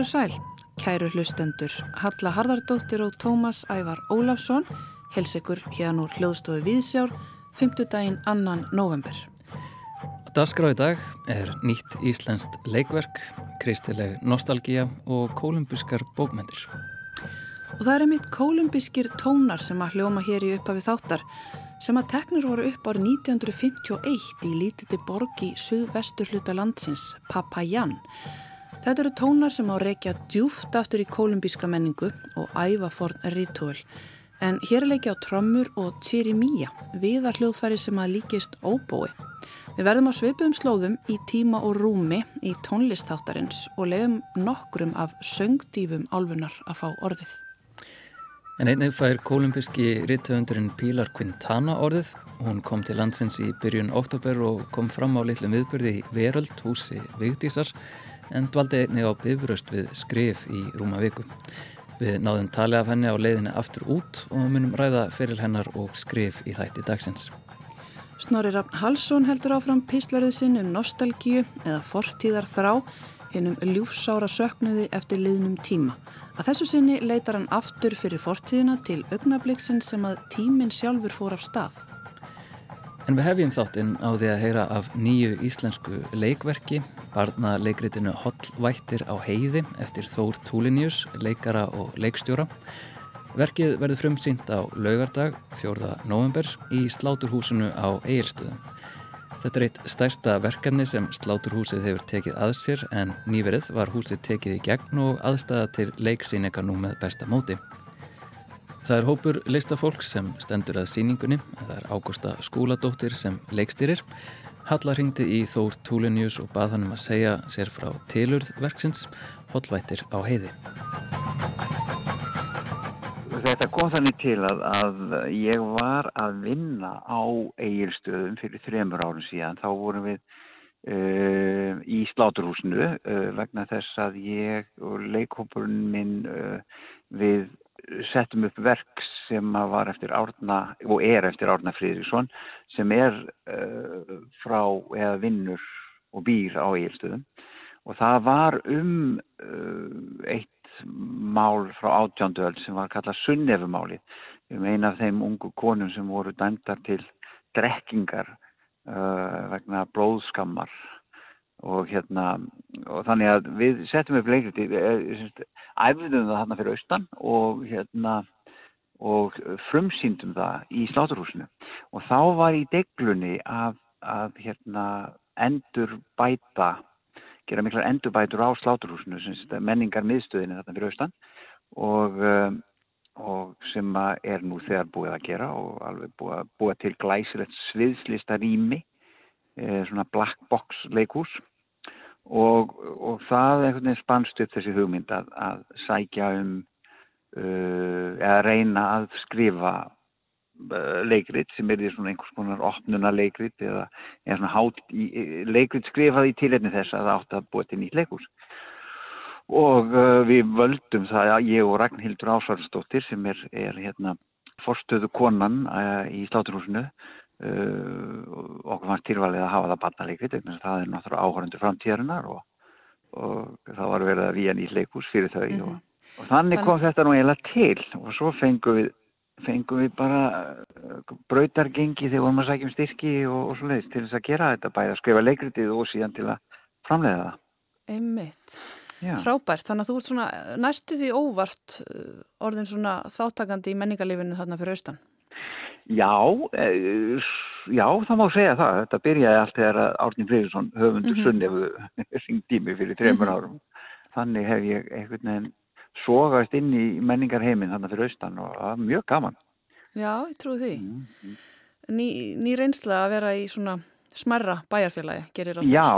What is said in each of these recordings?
Heilu sæl, kæru hlustendur, Halla Harðardóttir og Tómas Ævar Ólafsson, helsekur hérna úr hljóðstofu Víðsjár, 5. daginn annan november. Dasgrá í dag er nýtt íslenskt leikverk, kristileg nostalgía og kolumbískar bókmendir. Og það er einmitt kolumbískir tónar sem að hljóma hér í upphafi þáttar sem að teknir voru upp árið 1951 í lítiti borg í suðvestur hluta landsins, Papayan. Þetta eru tónar sem á reykja djúft aftur í kolumbíska menningu og ævaforn rítúl. En hér leikja á trömmur og tjirimíja, viðar hljóðfæri sem að líkist óbói. Við verðum á sveipum slóðum í tíma og rúmi í tónlistáttarins og leiðum nokkrum af söngdýfum álfunar að fá orðið. En einnig fær kolumbíski rittöfundurinn Pilar Quintana orðið. Hún kom til landsins í byrjun oktober og kom fram á litlum viðbyrði í Veröld húsi Vigdísar en dvaldi einnig á bifröst við skrif í rúma viku. Við náðum tali af henni á leiðinni aftur út og munum ræða fyrir hennar og skrif í þætti dagsins. Snorri Raffn Halsson heldur áfram píslaruð sinn um nostalgíu eða fortíðar þrá hennum ljúfsára söknuði eftir liðnum tíma. Að þessu sinni leitar hann aftur fyrir fortíðina til augnabliksinn sem að tíminn sjálfur fór af stað. En við hefjum þáttinn á því að heyra af nýju íslensku leikverki, barna leikritinu Hollvættir á heiði eftir Þór Túlinjus, leikara og leikstjóra. Verkið verður frumsýnt á laugardag 4. november í Sláturhúsinu á Egilstöðum. Þetta er eitt stærsta verkefni sem Sláturhúsið hefur tekið að sér en nýverið var húsið tekið í gegn og aðstæða til leiksýninga nú með besta móti. Það er hópur listafólk sem stendur að síningunni, það er Ágústa Skúladóttir sem leikstýrir. Halla ringdi í Þór Túlinjus og bað hann um að segja sér frá tilurð verksins, Hollvættir á heiði. Þetta kom þannig til að, að ég var að vinna á eigilstöðum fyrir þremur árum síðan. Þá vorum við uh, í sláturhúsinu uh, vegna þess að ég og leikhópurinn minn uh, við settum upp verk sem var eftir Árna og er eftir Árna Fríðriksson sem er frá eða vinnur og býr á eigilstöðum og það var um eitt mál frá átjóndöld sem var kallað sunnefumálið um eina af þeim ungu konum sem voru dæmdar til drekkingar uh, vegna blóðskammar. Og hérna og þannig að við settum upp leikriti æfðum það hérna fyrir austan og hérna og frumsýndum það í sláturhúsinu. Og þá var í deglunni að, að hérna endur bæta gera miklar endurbætur á sláturhúsinu menningar miðstöðinu þarna fyrir austan og, um, og sem er nú þegar búið að gera og alveg búið búið til glæsilegt sviðslista rými eh, svona black box leikús og, og það einhvern veginn spannst upp þessi hugmynd að, að sækja um eða reyna að skrifa Eh, leikrit sem er því svona einhvers konar opnuna leikrit eða, í, leikrit skrifað í tilhefni þess að það átt að búa til nýtt leikús og uh, við völdum það að ég og Ragnhildur Ásvarsdóttir sem er, er hérna forstöðu konan í sláturhúsinu uh, okkur fannst tilvalið að hafa það barnaleikrit þannig að það er náttúrulega áhörundur framtíðarinnar og, og það var verið að við nýtt leikús fyrir þau mm -hmm. og, og þannig kom þetta nú eiginlega til og svo fengum við fengum við bara uh, brautargengi þegar vorum að sækja um styrki og, og svo leiðist til þess að gera þetta bæði að skrifa leikritið og síðan til að framlega það. Einmitt. Já. Frábært, þannig að þú ert svona næstu því óvart uh, orðin svona þáttakandi í menningarlífinu þarna fyrir austan. Já, e, já, það má segja það. Þetta byrjaði allt þegar Árnir Freyrsson höfundur mm -hmm. sunnefu ringdi mig fyrir trefnur -hmm. árum. Þannig hef ég einhvern veginn sogast inn í menningarheimin þannig fyrir austan og það er mjög gaman. Já, ég trúi því. Mm, mm. Ný, ný reynsla að vera í svona smerra bæjarfélagi, gerir á þessu? Já,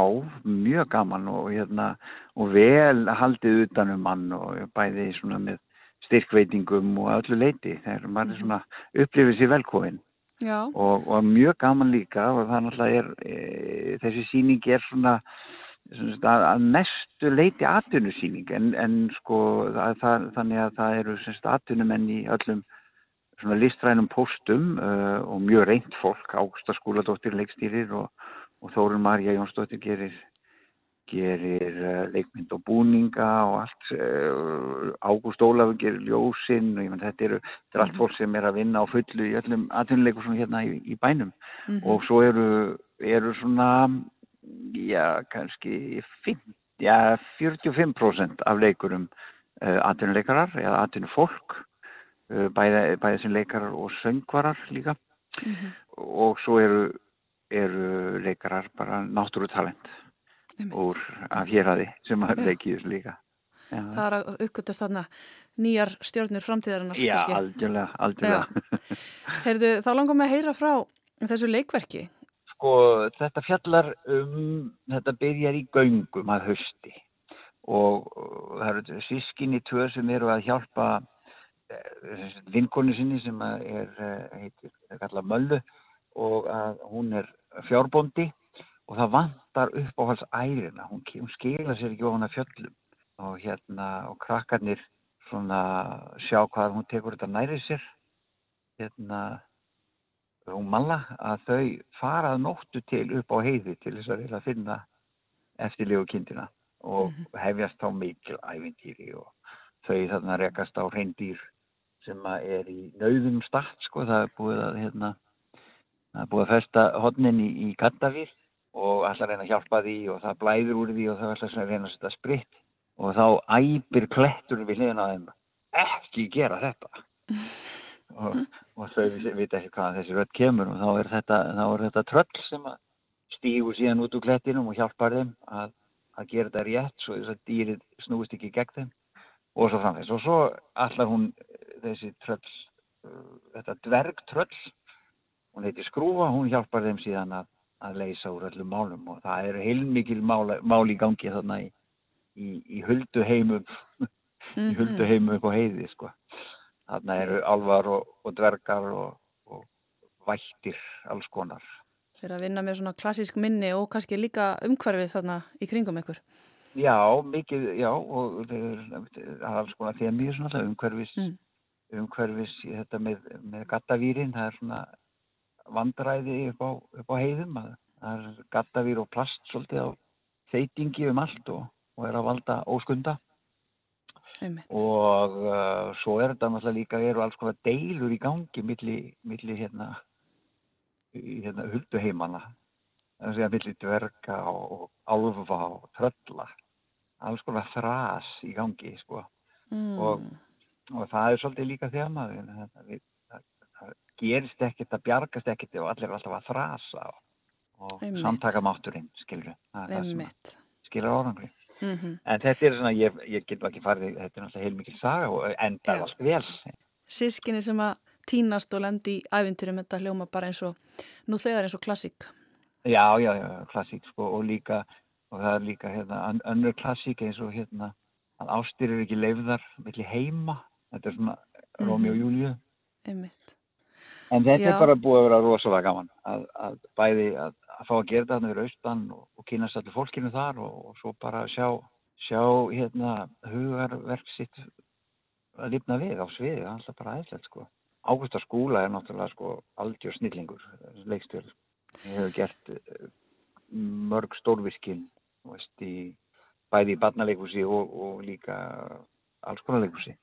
mjög gaman og, hérna, og vel haldið utanum mann og bæði svona með styrkveitingum og öllu leiti þegar maður mm. svona upplifir sér velkofinn og, og mjög gaman líka og þannig að er, e, þessi síning er svona að, að mestu leiti atvinnusýning en, en sko að, það, þannig að það eru atvinnumenn í öllum listræðnum póstum uh, og mjög reynd fólk, Ágústa skóladóttir leikstýrir og, og Þórun Marja Jónsdóttir gerir, gerir uh, leikmynd og búninga og allt uh, Ágúst Ólafur gerir ljósinn og ég menn þetta eru þetta er allt fólk sem er að vinna á fullu í öllum atvinnuleikur svona hérna í, í bænum. Mm -hmm. og svo eru, eru svona já kannski 5, já, 45% af leikurum uh, atvinnuleikarar eða atvinnufólk uh, bæði, bæði sem leikarar og söngvarar líka Mm -hmm. og svo eru, eru leikarar bara náttúrutalent úr af hérhaði sem að Já. leiki þessu líka. Já, Það er að uppgötast þarna nýjar stjórnir framtíðarinnar. Já algjörlega, algjörlega. Heyrðu, þá langar mig að heyra frá þessu leikverki. Sko, þetta fjallar um, þetta byrjar í göngum að hausti. Og það eru sískinni tvö sem eru að hjálpa vinkonu sinni sem er, eh, heitir, er kallað Möllu og að hún er fjárbóndi. Og það vantar upp á hals ærina, hún, hún skila sér ekki ofan að fjöllum. Og hérna og krakkarnir svona sjá hvað hún tekur þetta næri sér. Hérna hún malla að þau farað nóttu til upp á heiði til þess að vilja finna eftirlegu kindina og hefjast þá mikil ævintýri og þau þarna rekast á reyndýr sem er í nauðum start sko, það er búið að hérna, það er búið að festa hodnin í, í Kattavýr og allar reyna að hjálpa því og það blæður úr því og það allar reyna að setja spritt og þá æpir klettur við hliðina á þeim. Ekki gera þetta og, og þau vita ekki hvað þessi rödd kemur og þá er þetta, þá er þetta tröll sem að stígur síðan út úr klettinum og hjálpar þeim að, að gera þetta rétt svo þess að dýrið snúist ekki gegn þeim og svo framvegis. Og svo allar hún þessi tröll uh, þetta dvergtröll hún heiti Skrúfa, hún hjálpar þeim síðan að, að leysa úr öllum málum og það eru heilmikil mál, mál í gangi þarna í, í, í huldu heimum í huldu heimum upp á heiði sko. Þarna eru alvar og, og dvergar og, og vættir alls konar Þeir að vinna með svona klassísk minni og kannski líka umhverfið þarna í kringum ykkur. Já, mikið, já, og það er alls konar þemið svona alltaf umhverfis, Mm. umhverfis þetta með, með gattavýrin, það er svona vandræði upp á, upp á heiðum, að, það er gattavýr og plast svolítið á þeitingi um allt og, og er að valda óskunda Einmitt. og uh, svo er þetta náttúrulega líka, eru alls konar deilur í gangi milli, milli hérna, hérna hulduheimana, er að segja milli dverga og, álfa og trölla, alls konar þras í gangi, sko, Mm. og- og það er svolítið líka þema, það, það, það gerist ekkert, það bjargast ekkert og allir er alltaf að þrasa og, og Einmitt. samtakamátturinn, skilur, skilur árangri. Mm En þetta er svona, ég, ég get ekki farið, þetta er náttúrulega heilmikið saga og endar Já. allt vel. Sískinni sem að tínast og lendi í ævintyrum þetta hljóma bara eins og, nú þegar eins og klassík. Já, já, já, klassík sko og líka, og það er líka hérna, ön- önnur klassík eins og hérna að ástir eru ekki leifðar milli heima, þetta er svona Mhm. Rómi og Júliu. Einmitt. En þetta Já. er bara búið að vera rosalega gaman að, að bæði að, að fá að gera þetta þarna fyrir austan og, og kynast allir fólkinu þar og, og svo bara sjá, sjá hérna hugarverk sitt að lifna við á sviði, það er alltaf bara aðeinslega sko. Ágústa skúla er náttúrulega sko algjör snillingur, leikstjóð. Ég hef gert eh, mörg stórvirkin, þú veist, í, bæði í barnaleikusi og, og líka alls konar leikusi.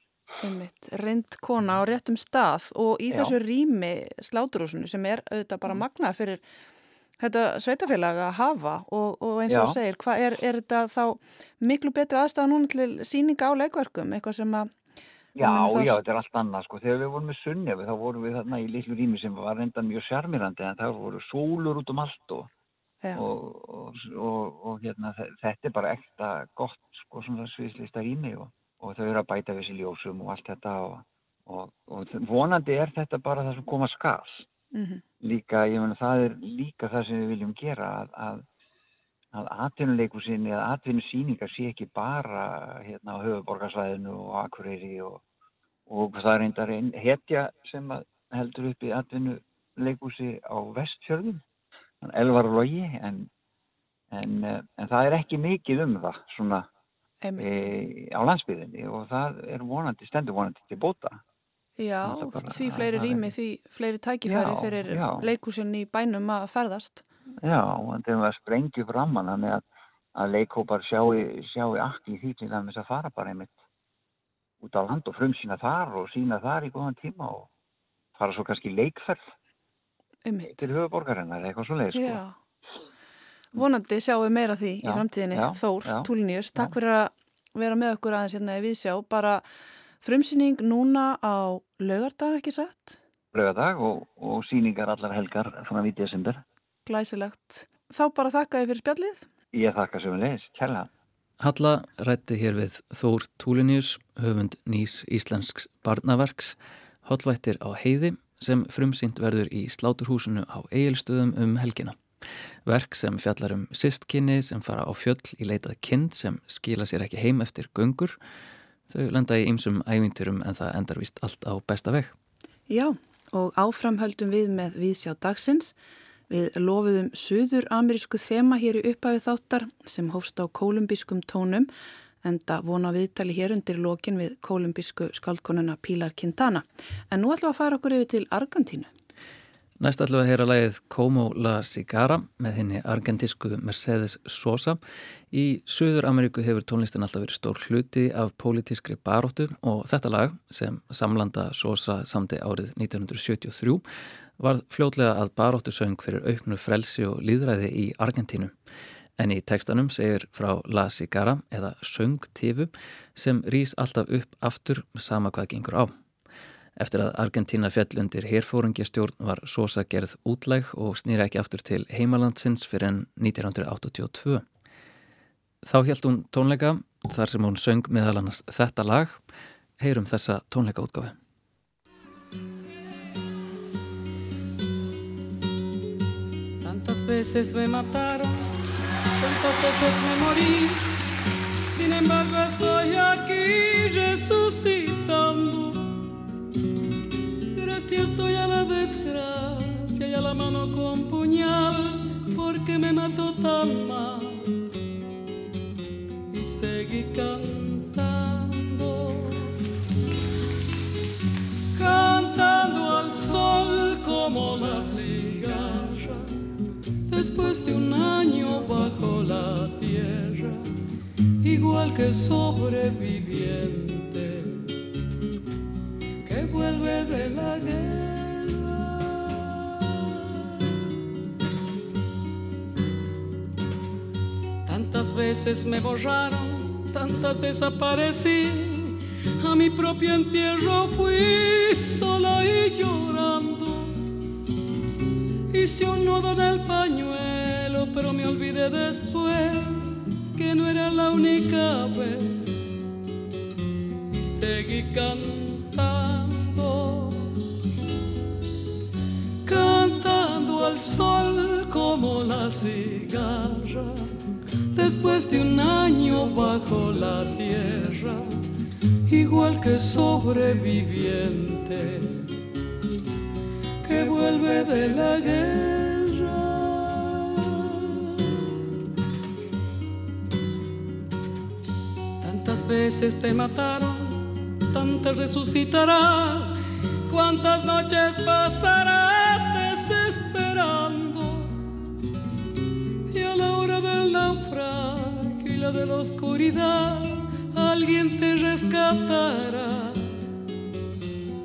Einmitt. Rind kona á réttum stað og í Já. þessu rými sláturúsinu sem er auðvitað bara Mm. magnað fyrir þetta sveitafélag að hafa og, og eins og Já. segir, hvað er, er þetta þá miklu betri aðstæða núna til síninga á leikverkum, eitthvað sem að Já, það- já, þetta er allt annað sko. Þegar við vorum með Sunnefi þá vorum við þarna í litlu rými sem var reyndan mjög sjarmirandi en það voru sólur út um allt og, og, og, og, hérna, þe- þetta er bara ekta gott sko, svona sviðslista rými og, og þau eru að bæta við sér ljósum og allt þetta og, og, og vonandi er þetta bara það sem koma skal. mm Líka, ég meina, það er líka það sem við viljum gera að, að að atvinnuleikusin eða atvinnusýningar sé ekki bara hérna á höfuborgarsvæðinu og Akureyri og, og það er reyndar einn hetja sem að heldur upp í atvinnuleikusi á vestfjörðum, Elvar Logi, en, en, eh, en það er ekki mikið um það svona. E, á landsbyðinni og það er vonandi, stendur vonandi til bóta. Já, bara- því fleiri rými, því fleiri tækifæri Já, fyrir já. leikúsin í bænum að ferðast. Já, en þegar maður sprengju framann, þannig að, að leikópar sjáu, sjáu afti í því til þess að fara bara einmitt út á land og frumsýna þar og sína þar í góðan tíma og fara svo kannski leikferð Einmitt. til höfuborgarinnar eitthvað svo leið sko. Já. Vonandi sjáum við meira því í Já, framtíðinni. já, Þór, Túlinius, takk já. fyrir að vera með okkur aðeins hérna í Viðsjá. Bara frumsýning núna á laugardag, ekki satt? Laugardag og, og síningar allar helgar svona í desember. Glæsilegt. Þá bara þakka ég fyrir spjallið. Ég þakka sem við leiðis, kærlega. Halla rætti hér við Þór Túlinius, höfund nýs íslensks barnaverks, hotvættir á heiði sem frumsýnt verður í sláturhúsinu á eigilstöðum um helgina. Verk sem fjallar um sistkinni sem fara á fjöll í leitað kind sem skila sér ekki heim eftir göngur. Þau lenda í ymsum ævinturum en það endar vist allt á besta veg. Já, og áframhöldum við með Viðsjá dagsins. Við lofuðum suður-amerísku þema hér í upphæfið þáttar sem hófst á kolumbískum tónum enda vona viðtali hér undir lokin við kolumbísku skaldkonuna Pilar Quintana. En nú ætlum við að fara okkur yfir til Argentínu. Næst ætlum við að heyra lægið Como la Cigara með henni argentísku Mercedes Sosa. Í Suður Ameríku hefur tónlistin alltaf verið stór hluti af pólitískri baróttu og þetta lag sem samlanda Sosa samti árið 1973 varð fljótlega að baróttu söng fyrir auknu frelsi og líðræði í Argentínu. En í tekstanum segir frá La Cigara eða söngtífu sem rýs alltaf upp aftur sama hvað gengur á. Eftir að Argentína fjall undir herfóringjastjórn var Sosa gerð útlæg og snýra ekki aftur til heimalandsins fyrir enn 1982. Þá held hún tónleika þar sem hún söng meðal annars þetta lag. Heyrum þessa tónleika útgáfi. Tantas veces me mataron, tantas veces me morí. Sin embargo estoy aquí resucitando. Gracias estoy a la desgracia y a la mano con puñal porque me mató tan mal. Y seguí cantando, cantando al sol como la cigarra después de un año bajo la tierra, igual que sobreviviente vuelve de la guerra. Tantas veces me borraron, tantas desaparecí, a mi propio entierro fui sola y llorando. Hice un nudo en el pañuelo, pero me olvidé después que no era la única vez. Y seguí cantando, cantando al sol como la cigarra, después de un año bajo la tierra, igual que sobreviviente que vuelve de la guerra. Tantas veces te mataron, tantas resucitarás, cuántas noches pasarás desesperando. Y a la hora del naufragio y la de la oscuridad, alguien te rescatará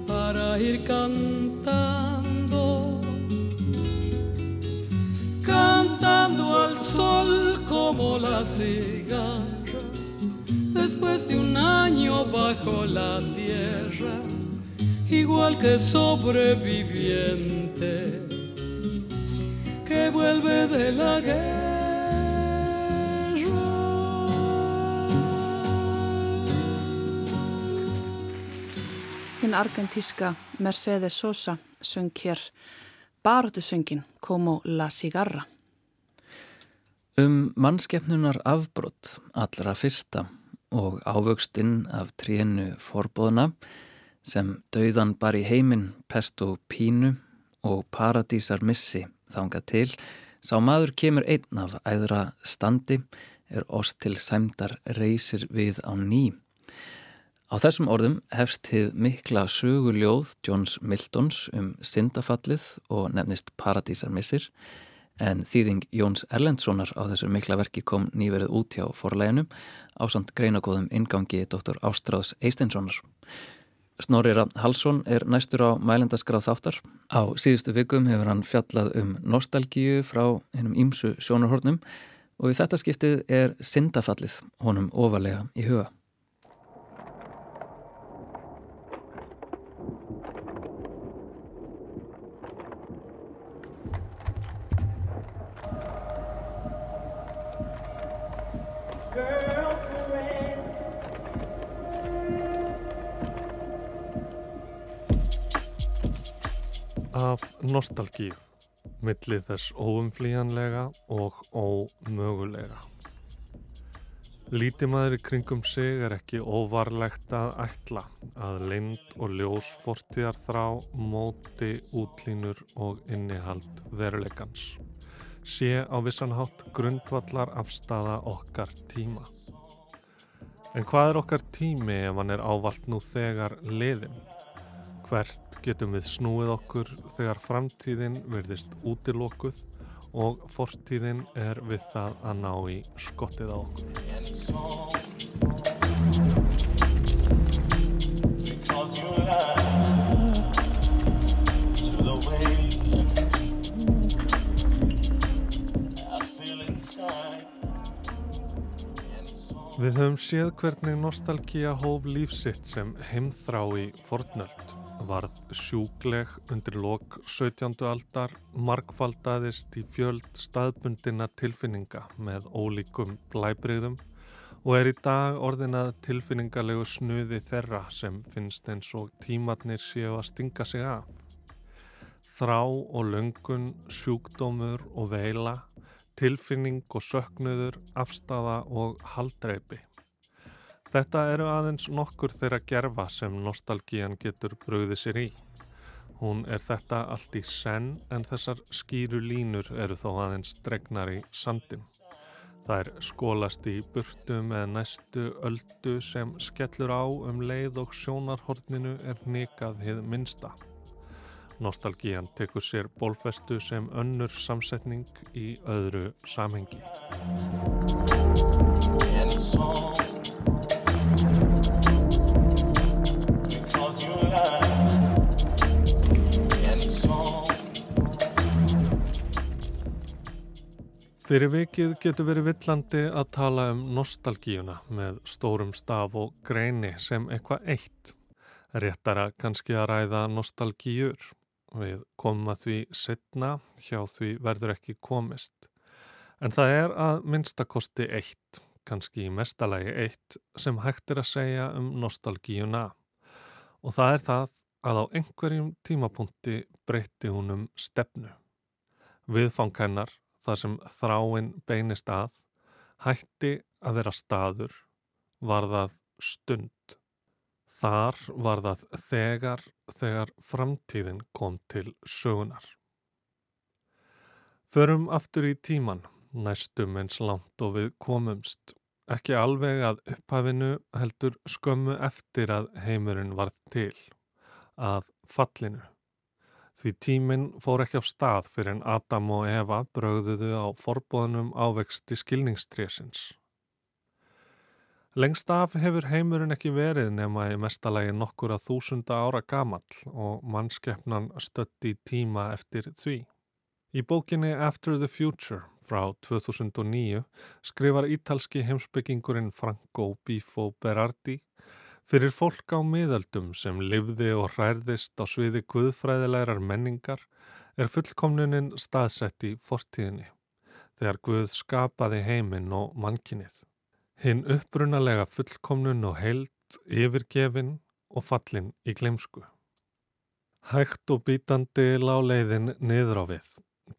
para ir cantando, cantando al sol como la cigarra, después de un año bajo la tierra, igual que sobreviviente que vuelve de la guerra. Hinn argentíska Mercedes Sosa söng hér baróttusöngin Como la Cigarra. Um mannskeppnunar afbrott allra fyrsta og ávöxtinn af trénu forbóðna sem dauðan bar í heiminn pest og pínu og paradísar missi þangað til sá maður kemur einn af æðra standi er oss til sæmdar reysir við á ný. Á þessum orðum hefst þið mikla söguljóð Johns Miltons um syndafallið og nefnist Paradísarmissir en þýðing Jóns Erlendssonar á þessu mikla verki kom nýverið út hjá forleginu á samt greinagóðum ingangi Dr. Ástráðs Eisteinssonar. Snorrira Halsson er næstur á mælendaskrað þáttar. Á síðustu vikum hefur hann fjallað um nostalgíu frá hennum ímsu sjónarhornum og í þetta skiptið er syndafallið honum ofalega í huga. Af nostalgíu, millið þess óumflýjanlega og ómögulega. Lítimaður í kringum sig er ekki óvarlegt að ætla að lind og ljós fortíðar þrá móti útlínur og innihald veruleikans. Sé á vissanhátt grundvallar afstafa okkar tíma. En hvað er okkar tími ef hann er ávalt nú þegar liðin? Hvert getum við snúið okkur þegar framtíðin verðist útilokuð og fortíðin er við það að ná í skottið á okkur. Við höfum séð hvernig nostalgíja hóf lífsitt sem heimþrá í fornöld varð sjúkleg undir lok 17. aldar, markfaldaðist í fjöld staðbundina tilfinninga með ólíkum blæbriðum og er í dag orðinað tilfinningalegu snuði þeirra sem finnst eins og tímatnir séu að stinga sig af. Þrá og löngun, sjúkdómur og veila, tilfinning og söknuður, afstafa og haldreipi. Þetta eru aðeins nokkur þeirra gerfa sem nostalgían getur bröðið sér í. Hún er þetta allt í senn en þessar skýru línur eru þó aðeins dregnar í sandin. Er skólast í burtu með næstu öldu sem skellur á um leið og sjónarhorninu er nikað hið minsta. Nostalgían tekur sér bólfestu sem önnur samsetning í öðru samhengi. Fyrir vikið getur verið villandi að tala um nostalgíuna með stórum staf og greini sem eitthvað eitt. Réttara kannski að ræða nostalgíur. Við komum að því setna, hjá því verður ekki komist. En það er að minnstakosti eitt, kannski í mestalagi eitt, sem hægt er að segja um nostalgíuna. Og það er það að á einhverjum tímapunkti breytti hún um stefnu. Viðfang hennar þar sem þráinn beinist að, hætti að vera staður, var það stund. Þar var það þegar, þegar framtíðin kom til sögunar. Förum aftur í tíman, næstum eins langt og við komumst, ekki alveg að upphafinu heldur skömmu eftir að heimurinn var til, að fallinu. Því tíminn fór ekki á stað fyrir en Adam og Eva brögðuðu á forbóðanum ávexti skilningstrésins. Lengst af hefur heimurinn ekki verið nema í mestalagi nokkur að þúsunda ára gamall og mannskeppnan stötti tíma eftir því. Í bókinni After the Future frá 2009 skrifar ítalski heimsbyggingurinn Franco Bifo Berardi Fyrir fólk á miðaldum sem livði og hrærðist á sviði guðfræðilegar menningar er fullkomnunin staðsett í fortíðinni, þegar Guð skapaði heiminn og mannkinnið. Hinn upprunalega fullkomnun og heilt, yfirgefin og fallin í glemsku. Hægt og bítandi láleiðin niður á við,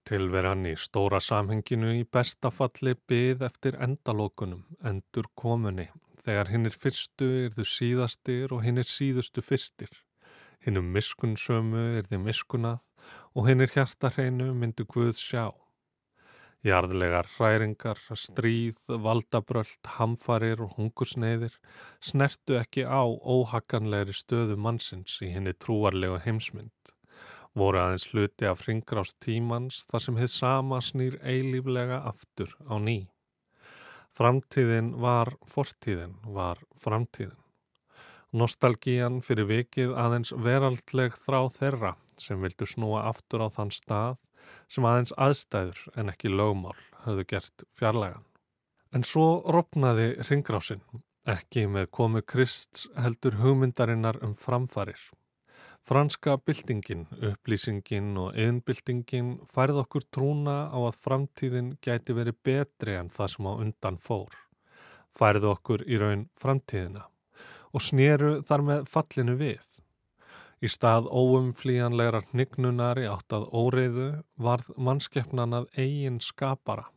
tilveran í stóra samhenginu í bestafalli byð eftir endalókunum, endur komunni þegar hinn er fyrstu er þau síðastir og hinn er síðustu fyrstir. Hinn um miskunnsömu er þau miskunnað og hinn er hjartarheinu myndu Guð sjá. Jarðlegar hræringar, stríð, valdabröld, hamfarir og hungursneiðir snertu ekki á óhaganlegri stöðu mannsins í henni trúarlega heimsmynd. voru aðeins hluti af ringrást tímans þar sem þið sama snýr eilíflega aftur á ný. Framtíðin var fortíðin, var framtíðin. Nostalgían fyrir vikið aðeins veraldleg þrá þeirra sem vildu snúa aftur á þann stað sem aðeins aðstæður en ekki lögmál höfðu gert fjarlægan. En svo ropnaði ringrásin, ekki með komu Krist heldur hugmyndarinnar um framfarir. Franska byltingin, upplýsingin og yðnbyltingin færð okkur trúna á að framtíðin gæti verið betri en það sem á undan fór. Færð okkur í raun framtíðina og snéru þar með fallinu við. Í stað óumflíjanlegra hnignunar í átt að óreiðu varð mannskeppnan að eigin skapara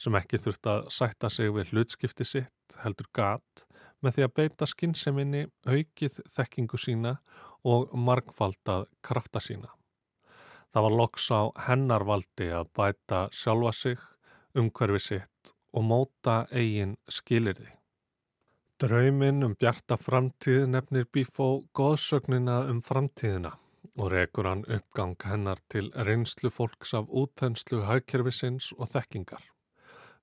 sem ekki þurft að sætta sig við hlutskipti sitt heldur gat með því að beita skinseminni aukið þekkingu sína og margfaldað krafta sína. Það var loks á hennarvaldi að bæta sjálfa sig, umhverfi sitt og móta eigin skilirði. Drauminn um bjarta framtíð nefnir Bífó góðsögnina um framtíðina og rekur hann uppgang hennar til reynslu fólks af útþenslu hagkerfisins og þekkingar.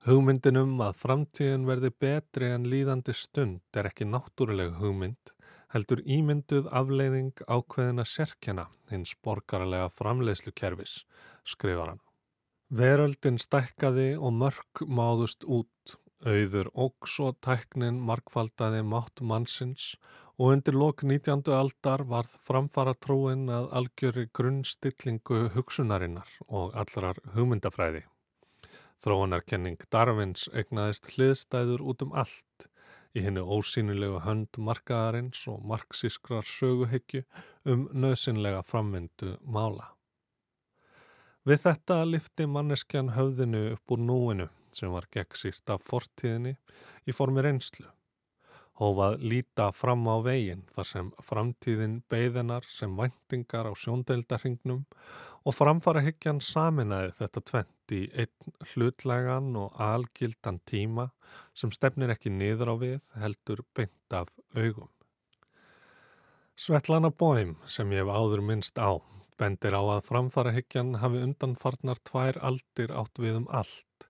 Hugmyndinum að framtíðin verði betri en líðandi stund er ekki náttúruleg hugmynd heldur ímynduð afleiðing ákveðina sérkjana hins borgarlega framleiðslukerfis, skrifar hann. Veröldin stækkaði og mörg máðust út, auður óks og tæknin markfaldaði mátt mannsins og undir lok 19. aldar varð framfara trúin að algjöri grunnstillingu hugsunarinnar og allrar hugmyndafræði. Þróunarkenning Darvins egnaðist hliðstæður út um allt, í hennu ósýnilegu hönd markaðarins og marxískrar söguhyggju um nöðsynlega framvindu mála. Við þetta lifti manneskjan höfðinu upp úr núinu sem var gegnsýrt af fortíðinni í formi reynslu. Hófað líta fram á veginn þar sem framtíðin beigðinar sem væntingar á sjóndeildarhingnum og framfara hyggjan saminæði þetta tvent í einn hlutlegan og algildan tíma sem stefnir ekki niður á við heldur beint af augum. Svetlana Bóim sem ég hef áður minnst á bendir á að framfara hyggjan hafi undanfarnar tvær aldir átt við um allt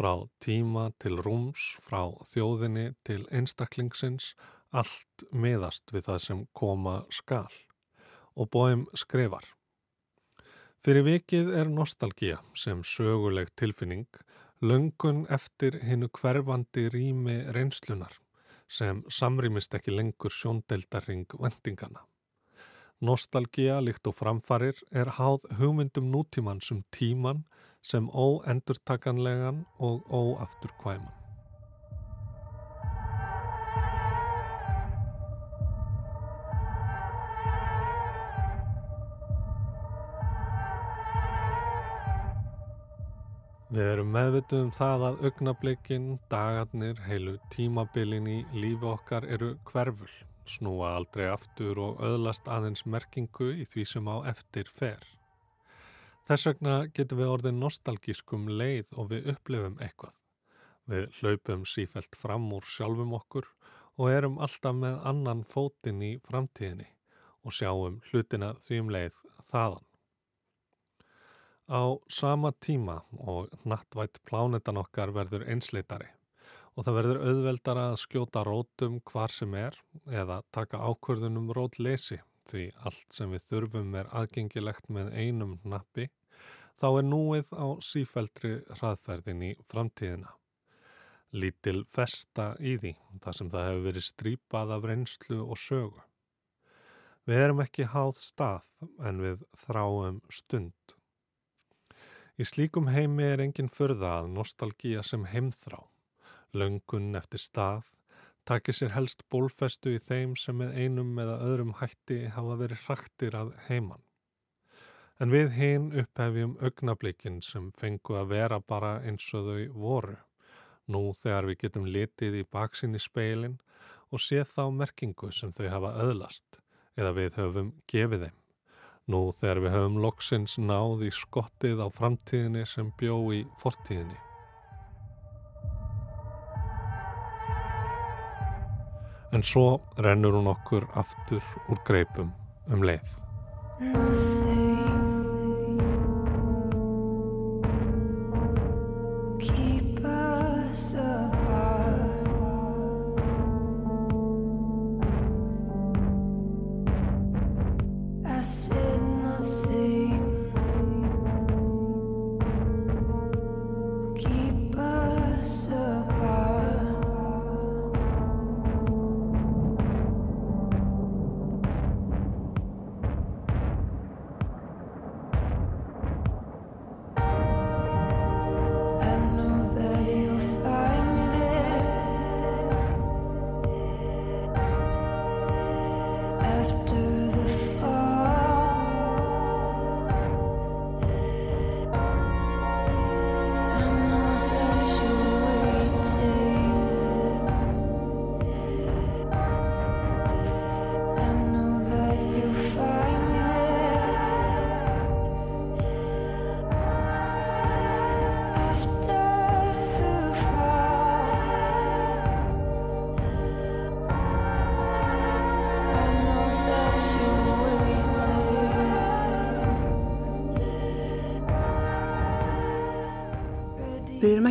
frá tíma til rúms, frá þjóðinni til einstaklingsins, allt miðast við það sem koma skal. Og bóim skrifar. Fyrir vikið er nostalgía sem söguleg tilfinning, löngun eftir hinnu hverfandi rými reynslunar sem samrýmist ekki lengur sjóndeldarring vendingana. Nostalgía líkt og framfarir er háð hugmyndum nútímann sem tíman sem óendurtakanlegan og óafturkvæman. Við erum meðvituð um það að augnablikin, dagarnir, heilu tímabilin í lífi okkar eru hverful, snúa aldrei aftur og öðlast aðeins merkingu í því sem á eftir fer. Þess vegna getum við orðið nostalgískum leið og við upplifum eitthvað. Við hlaupum sífælt fram úr sjálfum okkur og erum alltaf með annan fótinn í framtíðinni og sjáum hlutina því um leið þaðan. Á sama tíma og nattvætt plánetan okkar verður einsleitari og það verður auðveldara að skjóta rótum hvar sem er eða taka ákvörðunum rótleysi því allt sem við þurfum er aðgengilegt með einum nappi þá er núið á sífældri hraðferðin í framtíðina. Lítil festa í því, þar sem það hefur verið strýpað af reynslu og sögu. Við erum ekki háð stað en við þráum stund. Í slíkum heimi er engin förða að nostalgíja sem heimþrá. Löngun eftir stað takir sér helst bólfestu í þeim sem með einum eða öðrum hætti hafa verið hraktir að heiman. En við hinn upphefjum augnablikin sem fengu að vera bara eins og þau voru. Nú þegar við getum litið í baksinni speilin og séð þá merkingu sem þau hafa öðlast eða við höfum gefið þeim. Nú þegar við höfum loksins náð í skottið á framtíðinni sem bjó í fortíðinni. En svo rennur hún okkur aftur úr greipum um leið.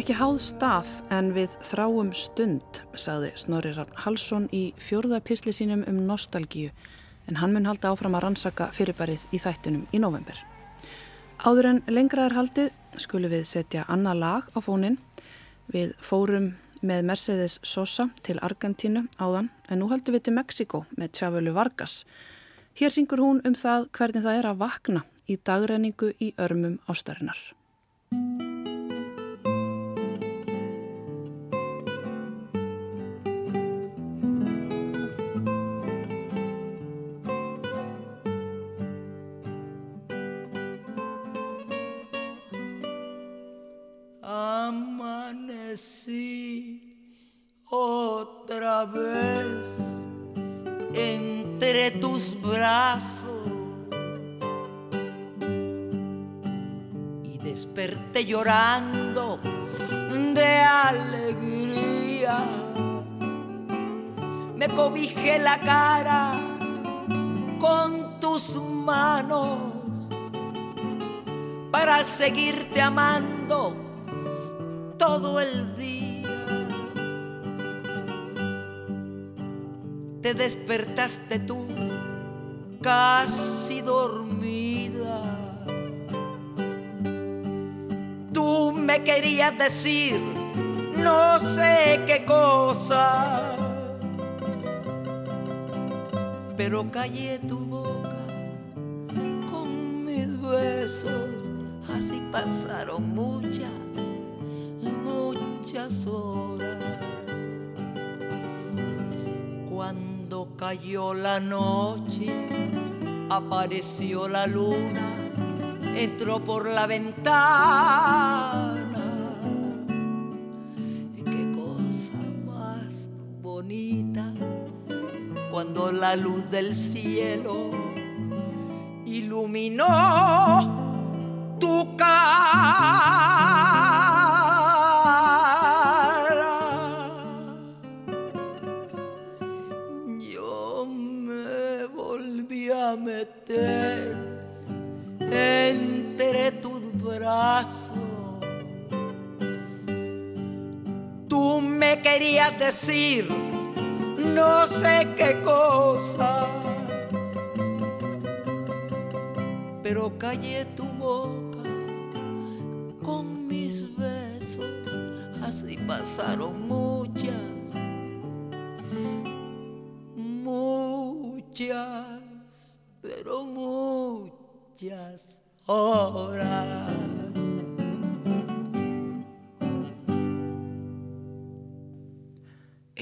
Ekki háð stað en við þráum stund, sagði Snorri Rafn Halsson í fjörða pisli sínum um nostalgíu en hann mun halda áfram að rannsaka fyrirbærið í þættunum í november. Áður en lengra er haldið skulum við setja annað lag á fónin. Við fórum með Mercedes Sosa til Argentínu áðan en nú haldum við til Mexiko með Tjafölu Vargas. Hér syngur hún um það hvernig það er að vakna í dagrenningu í örmum ástarinnar. Vez entre tus brazos y desperté llorando de alegría. Me cobijé la cara con tus manos para seguirte amando te despertaste tú casi dormida. Tú me querías decir no sé qué cosa, pero callé tu boca con mis besos. Así pasaron muchas, muchas horas. Cayó la noche, apareció la luna, entró por la ventana. Qué cosa más bonita cuando la luz del cielo iluminó tu cara. Tú me querías decir no sé qué cosa, pero callé tu boca con mis besos, así pasaron muchas, muchas pero muchas horas.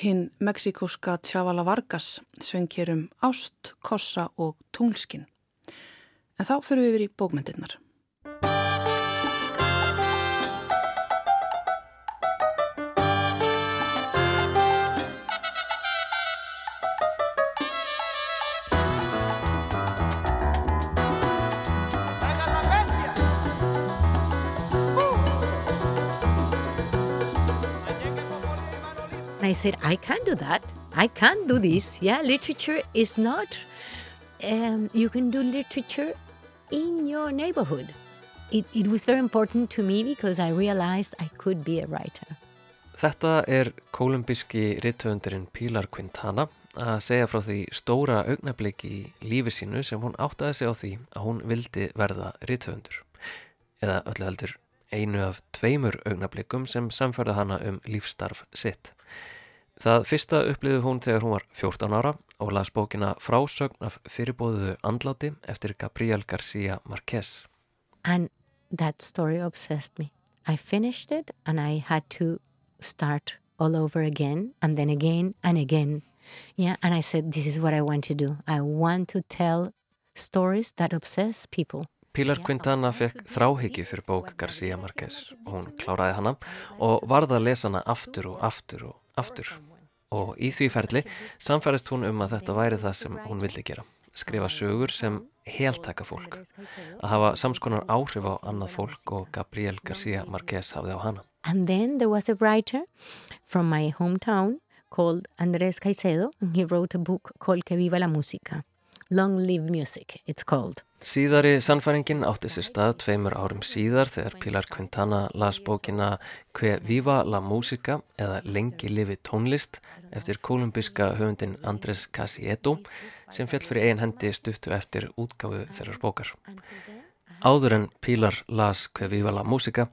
Hinn meksikóska Tjavala Vargas sveng hér um ást, kossa og tunglskinn. En þá fyrir við yfir í bókmyndirnar. I said, I can't do that. I can't do this. Yeah, literature is not, um, you can do literature in your neighborhood. It, it was very important to me because I realized I could be a writer. Þetta er kolumbíski rittöfundurinn Pilar Quintana að segja frá því stóra augnabliki í lífi sínu sem hún áttaði sig á því að hún vildi verða rittöfundur. Eða öllu heldur einu af tveimur augnablikum sem samförða hana um lífstarf sitt. Það fyrsta uppliði hún þegar hún var 14 ára og las bókina Frásögn af fyrirbóðuðu andláti eftir Gabriel García Márquez. And that story obsessed me. I finished it and I had to start all over again and then again and again. Yeah, and I said this is what I want to do. I want to tell stories that obsess people. Pilar Quintana fekk þráhyggju fyrir bók García Márquez og hún kláraði hana og varða að lesa hana aftur og aftur og aftur. Og í því ferli samfærist hún um að þetta væri það sem hún vildi gera skrifa sögur sem heltaka fólk að hafa samskonar áhrif á annað fólk og Gabriel García Márquez hafði á hana. And then there was a writer from my hometown called Andrés Caicedo and he wrote a book called Que viva la música. Long live music it's called Síðari sannfæringin átti sér stað tveimur árum síðar þegar Pilar Quintana las bókina Que viva la músika eða Lengi lifi tónlist eftir kolumbíska höfundin Andrés Casieto sem fjall fyrir ein hendi stuttu eftir útgáfu þeirrar bókar. Áður en Pilar las Que viva la músika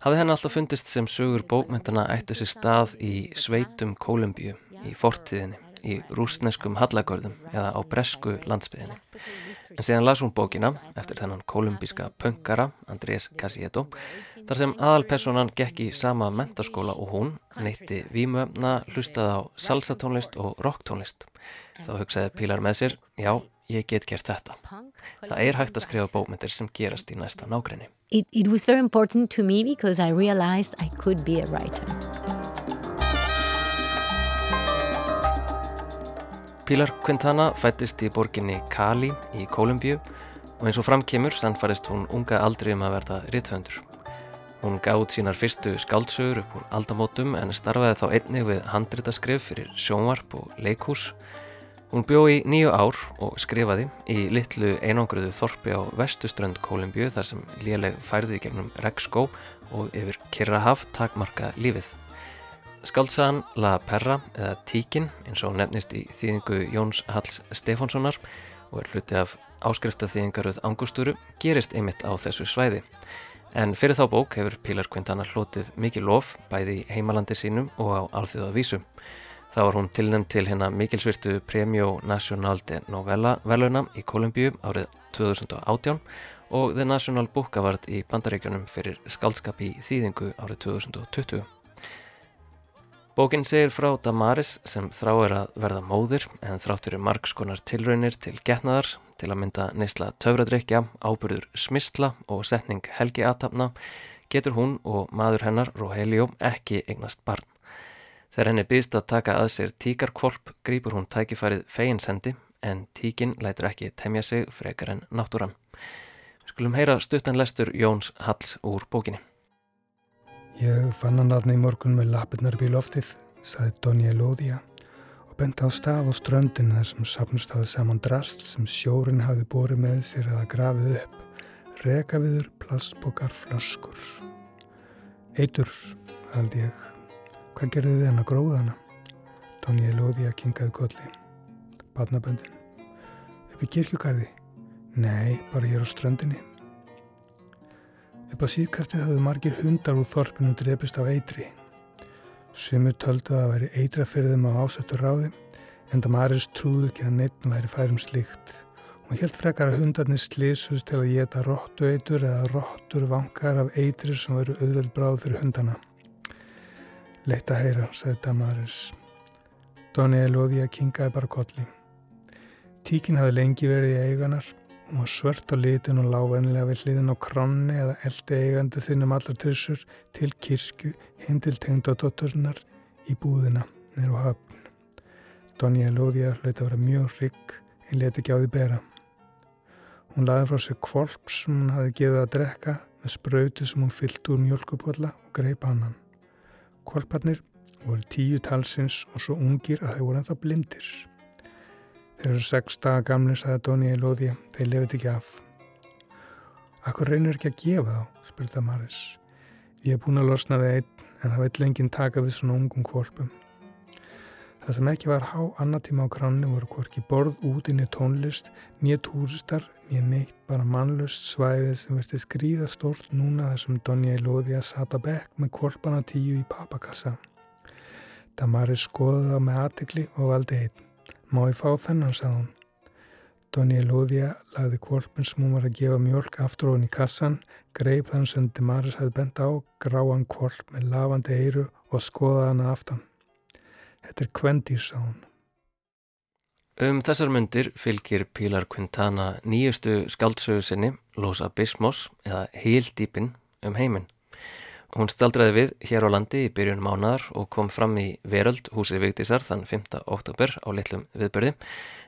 hafði henn alltaf fundist sem sögur bókmyndana ættu sér stað í sveitum Kolumbíu í fortíðinni í rúsneskum hallagörðum eða á bresku landsbyðinni. En síðan las hún bókina eftir þennan kolumbíska pöngara Andrés Casieto þar sem aðalpersonan gekk í sama mentaskóla og hún neytti výmöfna, hlustaði á salsatónlist og rocktónlist. Þá hugsaði Pílar með sér, já, ég get gert þetta. Það er hægt að skrifa bókmyndir sem gerast í næsta nákrenni. It, it was very important to me because I realized I could be a writer. Pilar Quintana fættist í borginni Cali í Kolumbíu og eins og framkemur sannfærist hún unga aldrei um að verða rithöndur. Hún gáð sínar fyrstu skáldsögur upp úr aldamótum en starfaði þá einnig við handritaskrif fyrir sjónvarp og leikhús. Hún bjó í nýju ár og skrifaði í litlu einangruðu þorpi á vestuströnd Kolumbíu þar sem léleg færði gegnum regnskó og yfir Kirrahaf takmarka lífið. Skaldsagan La Perra eða Tíkin eins og nefnist í þýðingu Jóns Halls Stefánssonar og er hluti af áskriftaþýðingaröð Angusturu gerist einmitt á þessu svæði. En fyrir þá bók hefur Pilar Quintana hlotið mikið lof bæði í heimalandi sínum og á alþjóða vísu. Það var hún tilnæmt til hérna mikilsvirtu Premio Nacional de Novella veluna í Kolumbíu árið 2018 og The National Book Award í bandaríkjunum fyrir skaldskap í þýðingu árið 2020. Bókin segir frá Damaris sem þráir að verða móðir en þráttur margskonar tilraunir til getnaðar til að mynda neysla töfradrykja, ábyrður smisla og setning helgi aðtapna getur hún og maður hennar, Rogelio, ekki eignast barn. Þegar henni býðst að taka að sér tíkarkvolp grýpur hún tækifærið feginsendi en tíkin lætur ekki temja sig frekar en náttúran. Við skulum heyra stuttanlestur Jóns Halls úr bókinni. Ég fann hann aðna í morgun með lappirnar upp í loftið, saði Donja Lóðia og bent á stað á ströndin þar sem sapnust hafði saman drast sem sjórin hafði bórið með sér eða grafið upp, rekaviður, plastbókar, flaskur. Eitur, haldi ég. Hvað gerði þið hann að gróða hana? Donja Lóðia kingaði kolli. Batnaböndin. Upp í kirkjugarði? Nei, bara er á ströndinni. Upp á síðkastið hafðu margir hundar úr þorpinu drepist af eitri. Sumur töldu að það væri eitra fyrir þeim á ásættu ráði en það marist trúðu ekki að neitt væri færum slíkt. Hún held frekar að hundarnir slísust til að geta róttu eitur eða róttur vankar af eitri sem veru auðveld bráð fyrir hundana. Leitt að heyra, sagði Damaris. Donni Elóðia kingaði bara kolli. Tíkin hafði lengi verið í eiganar Hún var svört á litin og lávennilega við hliðin á kronni eða eldi eigandi þinnum allar trissur til kirsku heim til tengdadótturnar í búðina nýru á höfn. Donja Lóðja hlaut að vera mjög rygg en leti ekki á því bera. Hún laði frá sig kvolp sem hún hafi gefið að drekka með spröytu sem hún fyllt úr mjölkupotla og greip annan. Kvolparnir voru tíu talsins og svo ungir að þeir voru ennþá blindir. Þeir eru sex daga gamli, sagði Dóni í Lóði, þeir lefið ekki af. Akkur reynir ekki að gefa þá, spurði Maris. Ég hef búin að losna við einn, en það veit lenginn taka við svona ungum kvolpum. Það sem ekki var há annatíma á kranni voru hvorki borð út inn í tónlist, nýja túristar, nýja neitt, bara mannlust svæðið sem verði skrýða stórt núna þar sem Donja í Lóði að sata bekk með kvolpana tíu í papakassa. Damaris skoði það með aðtikli og valdi einn. Má ég fá þennan, sagði hún. Donni Elóðia lagði kvolpin sem hún var að gefa mjölk aftur ofin í kassan, greip þann sem Demaris hefði bent á, gráan kvolp með lavandi eiru og skoðaði hana aftan. Þetta er kvendýr, sagði hún. Um þessar myndir fylgir Pilar Quintana nýjustu skaldsögu sinni, Los Abismos, eða Hildýpin um heiminn. Hún staldraði við hér á landi í byrjun mánar og kom fram í Veröld húsi Vigdísar þann 5. oktober á litlum viðbörði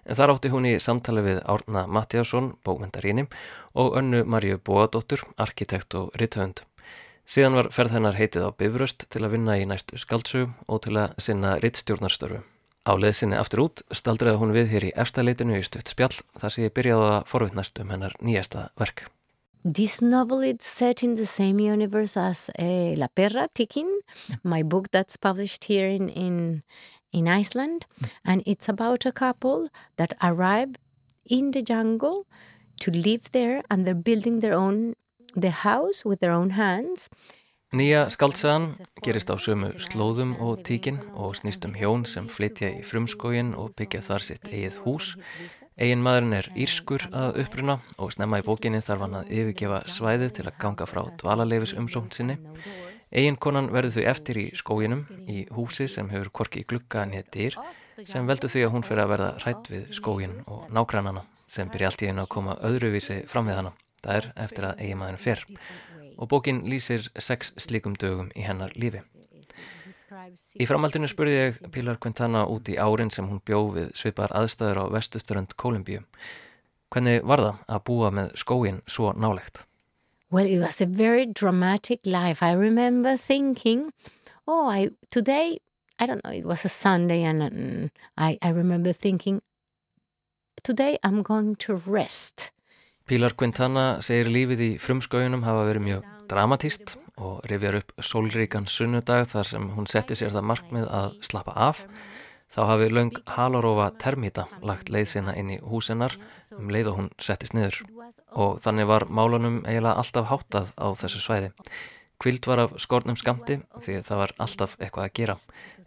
en þar átti hún í samtali við Árna Mattiásson, bókmyndaríni og önnu Marju Bóadóttur, arkitekt og rithöfund. Síðan var ferð hennar heitið á Bifröst til að vinna í næstu skaldsög og til að sinna rittstjórnarstörfu. Á leðsinni aftur út staldraði hún við hér í efstaleitinu í stutt spjall þar sem ég byrjaði að forvittnast um hennar nýjasta verk. This novel is set in the same universe as uh, La Perra Tikin, my book that's published here in, in, in Iceland. And it's about a couple that arrive in the jungle to live there and they're building their own, the house with their own hands. Nýja skaldsagan gerist á sömu slóðum og tíkin og snýst um hjón sem flytja í frumskógin og byggja þar sitt eigið hús. Egin maðurinn er írskur að uppruna og snemma í bókinni þarf hann að yfirgefa svæðið til að ganga frá dvalarleifis umsókn sinni. Egin konan verður þau eftir í skóginum í húsi sem hefur korki í glugga nýtt dýr sem veldur því að hún fyrir að verða hrætt við skógin og nágrannana sem byrja allt í einu að koma öðruvísi fram við hana. Það er eftir að eigin maðurinn fer og bókin lýsir sex slikum dögum í hennar lífi. Í framhaldinu spurði ég Pilar Quintana út í árin sem hún bjó við svipar aðstæður á vestusturönd Kolumbíu. Hvernig var það að búa með skóin svo nálegt? Well, it was a very dramatic life. I remember thinking, oh, I, today, I don't know, it was a Sunday and um, I, I remember thinking, today I'm going to rest. Pilar Quintana segir lífið í frumskójunum hafa verið mjög dramatíst og rifjar upp sólríkan sunnudag þar sem hún setti sér það markmið að slappa af. Þá hafi laung Halarofa termita lagt leið sinna inn í húsinnar um leið og hún settist niður og þannig var málunum eiginlega alltaf háttað á þessu svæði. Kvild var af skornum skamti því það var alltaf eitthvað að gera,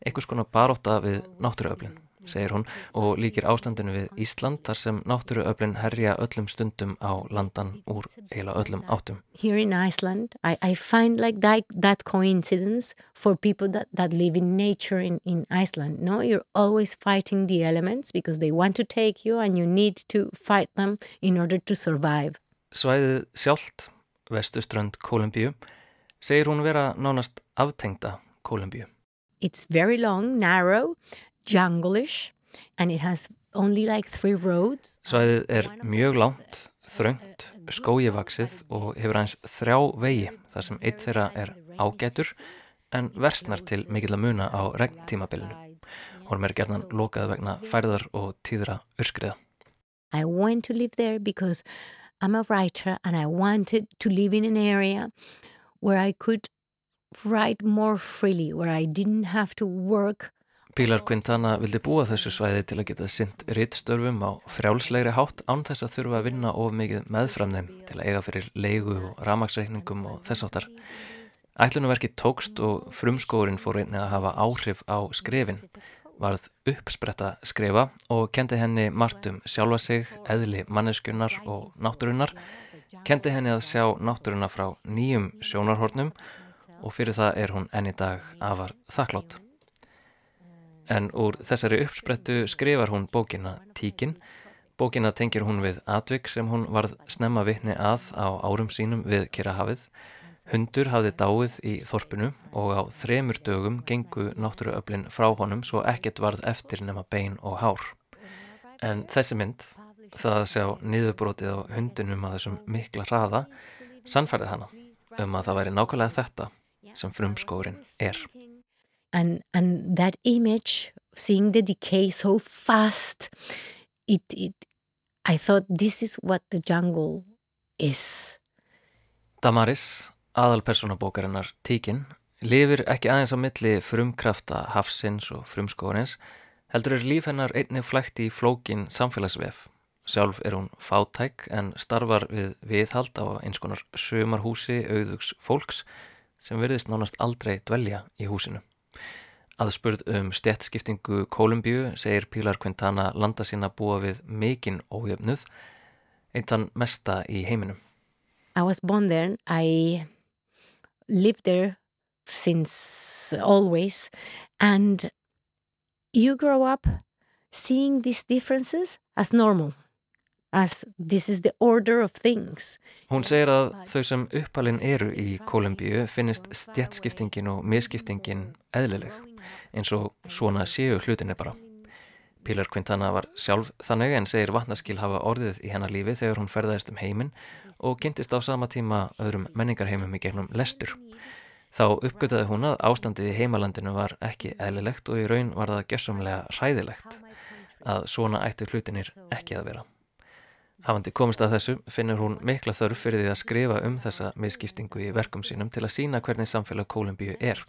eitthvað skona baróta við náttúruöflin segir hún og líkir ástandinu við Ísland þar sem náttúruöflin herja öllum stundum á landan úr heila öllum áttum. Here in Iceland I, I find like that, that coincidence for people that, that live in nature in, in Iceland. No, you're always fighting the elements because they want to take you and you need to fight them in order to survive. Svæðið sjálft, vestuströnd Kolumbíu, segir hún vera nánast aftengta Kolumbíu. It's very long, narrow jungle-ish and it has only like three roads. Svæðið er mjög langt, þröngt, skójivaksið og hefur eins þrjá vegi þar sem eitt þeirra er ágætur en versnar til mikill að muna á regntímabilinu. Hún er gerðan lokað vegna færðar og tíðra urskriða. I went to live there because I'm a writer and I wanted to live in an area where I could write more freely, where I didn't have to work Pilar Quintana vildi búa þessu svæði til að geta synd rittstörfum á frjálslegri hátt án þess að þurfa að vinna of mikið meðframðum til að eiga fyrir leigu og ramagsreikningum og þess áttar. Ætlunumverki tókst og frumskórin fór einni að hafa áhrif á skrefin, varð uppspretta skrefa og kendi henni margt um sjálfa sig, eðli manneskunnar og náttúrunnar, kendi henni að sjá náttúruna frá nýjum sjónarhornum og fyrir það er hún enni dag afar þakklátt. En úr þessari uppsprettu skrifar hún bókina Tíkin. Bókina tengir hún við atvik sem hún varð snemma vitni að á árum sínum við Kirrahafið. Hundur hafði dáið í þorpinu og á þremur dögum gengu náttúruöflin frá honum svo ekkert varð eftir nema bein og hár. En þessi mynd, það að sjá niðurbrótið á hundunum að þessum mikla hraða, sannfærði hana um að það væri nákvæmlega þetta sem frumskórin er. And and that image seeing the decay so fast it it i thought this is what the jungle is. Damaris aðalpersonabókarinnar Tíkin lifir ekki aðeins á milli frumkrafta hafsins og frumskórins heldur er líf hennar einnig flægt í flókin samfélagsvef. Sjálf er hún fátæk en starfar við viðhald á eins konar sömarhúsi auðugs fólks sem verðist nánast aldrei dvelja í húsinu Aðspurð um stjættskiptingu Kolumbíu segir Pilar Quintana landa sína búa við mikinn ójöfnuð, eintan mesta í heiminum. I was born there. I lived there since always. And you grow up seeing these differences as normal. as this is the order of things. Hún segir að þau sem uppalinn eru í Kolumbíu finnist stjætskiptingin og miskiptingin eðlileg eins og svona séu hlutinni bara. Pilar Quintana var sjálf þannig en segir vatnaskil hafa orðið í hennar lífi þegar hún ferðaðist um heiminn og kynntist á sama tíma öðrum menningarheimum í gegnum lestur. Þá uppgötaði hún að ástandið í heimalandinu var ekki eðlilegt og í raun var það gessamlega hræðilegt að svona ættu hlutinir ekki að vera. Hafandi komist að þessu finnur hún mikla þörf fyrir því að skrifa um þessa misskiptingu í verkum sínum til að sína hvernig samfélag Kólumbíu er.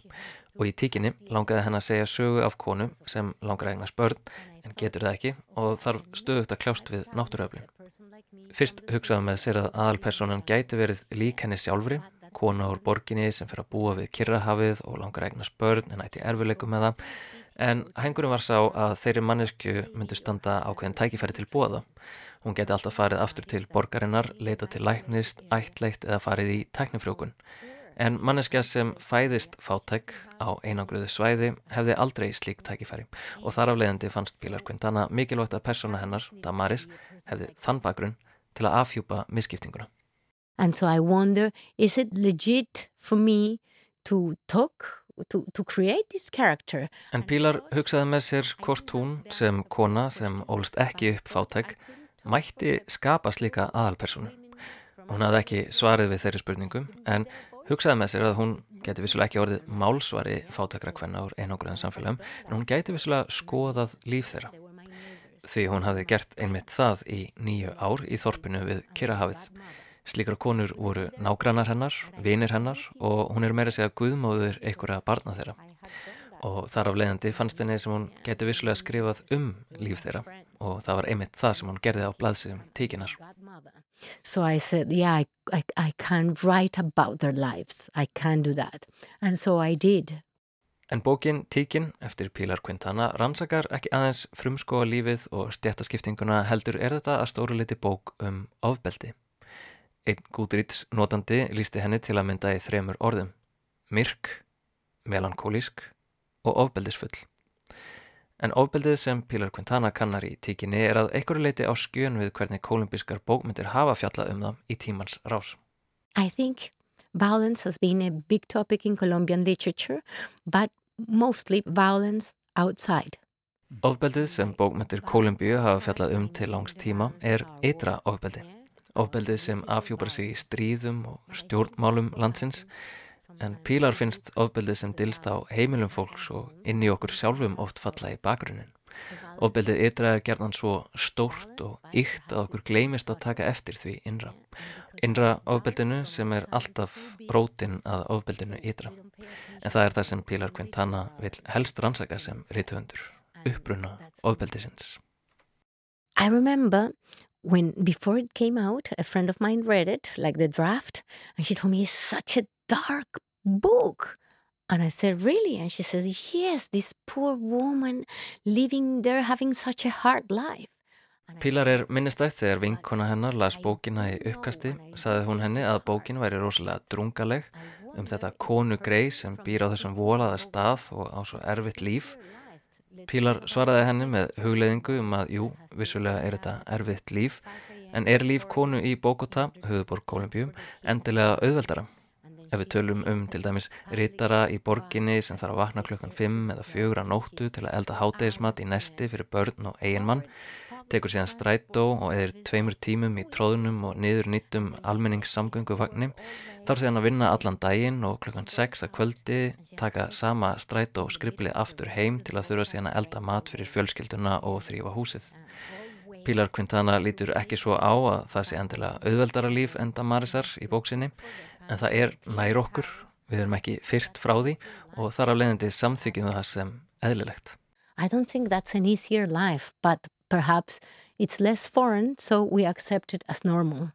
Og í tíkinni langaði henn að segja sögu af konu sem langar eignar spörn en getur það ekki og þarf stöðugt að kljást við náttúröflin. Fyrst hugsaði með sér að aðalpersonan gæti verið lík henni sjálfri, kona úr borginni sem fyrir að búa við kirrahafið og langar eignar spörn en ætti erfileikum með það. En hengurum var sá að þeirri mannesku myndi standa ákveðin tækifæri til bóða Hún geti alltaf farið aftur til borgarinnar, leita til læknist, ættleitt eða farið í tæknifrjókun. En manneskja sem fæðist fátæk á einangruðu svæði hefði aldrei slík tækifæri og þar af leiðandi fannst Pilar Quintana mikilvægt að persóna hennar, Damaris, hefði þann bakgrunn til að afhjúpa misskiptinguna. And so I wonder, is it legit for me to talk To, to en Pílar hugsaði með sér hvort hún sem kona sem ólst ekki upp fátæk mætti skapa slíka aðalpersonu. Hún hafði ekki svarið við þeirri spurningum en hugsaði með sér að hún geti vissulega ekki orðið málsvari fátakra hvenna úr einhverjum samfélagum en hún geti vissulega skoðað líf þeirra. Því hún hafði gert einmitt það í nýju ár í þorpinu við Kirrahafið. Slíkra konur voru nágrannar hennar, vinir hennar og hún er meira segja guðmóður einhverja barna þeirra og þar af leiðandi fannst henni sem hún geti vissulega skrifað um líf þeirra og það var einmitt það sem hún gerði á blaðsum tíkinar. So I said, yeah, I, I, I can write about their lives, I can do that and so I did. En bókin Tíkin eftir Pilar Quintana rannsakar ekki aðeins frumskóa lífið og stjættaskiptinguna heldur er þetta að stóru liti bók um ofbeldi. Einn gúdrýts notandi lísti henni til að mynda í þremur orðum. Myrk, melankólísk og ofbeldisfull. En ofbeldið sem Pilar Quintana kannar í tíkinni er að einhverju leiti á skjön við hvernig kolumbískar bókmyndir hafa fjallað um það í tímans rás. I think violence has been a big topic in Colombian literature but mostly violence outside. Ofbeldið sem bókmyndir Kolumbíu hafa fjallað um til langs tíma er eitra ofbeldi. Ofbeldið sem afhjúpar sig í stríðum og stjórnmálum landsins en pílar finnst ofbeldið sem dilst á heimilum fólks og inn í okkur sjálfum oft falla í bakgrunin. Ofbeldið ytra er gerðan svo stórt og ykt að okkur gleymist að taka eftir því innra. Innra ofbeldinu sem er alltaf rótin að ofbeldinu ytra. En það er það sem Pílar Quintana vil helst rannsaka sem rítuðundur, uppbrunna ofbeldisins. I remember when before it came out, a friend of mine read it, like the draft, and she told me it's such a dark book. And I said, Really? And she says, Yes, this poor woman living there having such a hard life. Pílar er minnistætt þegar vinkona hennar las bókina í uppkasti, saði hún henni að bókin væri rosalega drungaleg um þetta konu grei sem býr á þessum volaða stað og á svo erfitt líf. Pílar svaraði henni með hugleðingu um að jú, vissulega er þetta erfitt líf, en er líf konu í Bogota, höfuborg Kolumbíum, endilega auðveldara. Ef við tölum um til dæmis rítara í borginni sem þarf að vakna klukkan 5 eða 4 á nóttu til að elda hátægismat í nesti fyrir börn og eiginmann, tekur síðan strætó og eðir tveimur tímum í tróðunum og niður nýttum almenningssamgönguvagni, þarf síðan að vinna allan daginn og klukkan 6 að kvöldi taka sama strætó skriplið aftur heim til að þurfa síðan að elda mat fyrir fjölskylduna og þrýfa húsið. Pílar Quintana lítur ekki svo á að það sé endilega auðveldara líf enda Marisar í bóksinni en það er nær okkur, við erum ekki fyrt frá því og þar af leiðandi samþykjum það sem eðlilegt. I don't think that's an easier life, but perhaps it's less foreign so we accept it as normal.